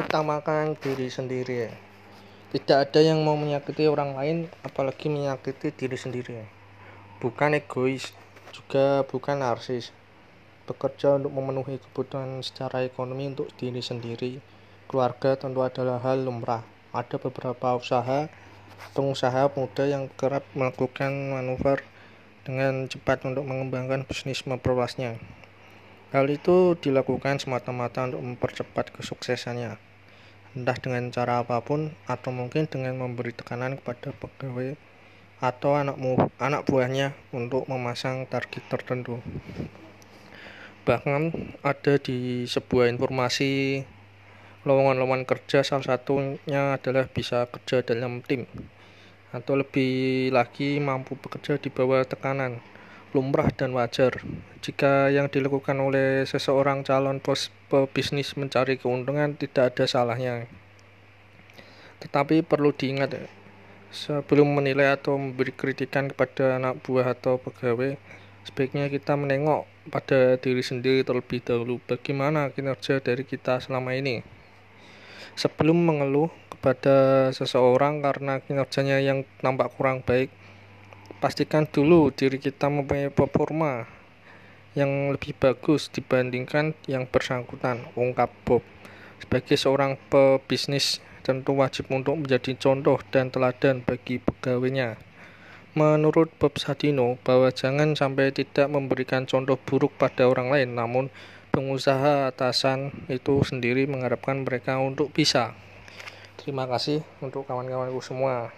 utamakan diri sendiri tidak ada yang mau menyakiti orang lain apalagi menyakiti diri sendiri. Bukan egois juga bukan narsis. Bekerja untuk memenuhi kebutuhan secara ekonomi untuk diri sendiri. Keluarga tentu adalah hal lumrah. Ada beberapa usaha pengusaha muda yang kerap melakukan manuver dengan cepat untuk mengembangkan bisnis memperluasnya. Hal itu dilakukan semata-mata untuk mempercepat kesuksesannya, entah dengan cara apa pun atau mungkin dengan memberi tekanan kepada pegawai atau anak, anak buahnya untuk memasang target tertentu. Bahkan ada di sebuah informasi lowongan-lowongan kerja salah satunya adalah bisa kerja dalam tim atau lebih lagi mampu bekerja di bawah tekanan lumrah dan wajar jika yang dilakukan oleh seseorang calon pebisnis mencari keuntungan tidak ada salahnya. Tetapi perlu diingat sebelum menilai atau memberi kritikan kepada anak buah atau pegawai, sebaiknya kita menengok pada diri sendiri terlebih dahulu bagaimana kinerja dari kita selama ini. Sebelum mengeluh kepada seseorang karena kinerjanya yang nampak kurang baik, pastikan dulu diri kita mempunyai performa yang lebih bagus dibandingkan yang bersangkutan, ungkap Bob. Sebagai seorang pebisnis, tentu wajib untuk menjadi contoh dan teladan bagi pegawainya. Menurut Bob Sadino, bahwa jangan sampai tidak memberikan contoh buruk pada orang lain, namun pengusaha atasan itu sendiri mengharapkan mereka untuk bisa. Terima kasih untuk kawan-kawanku semua.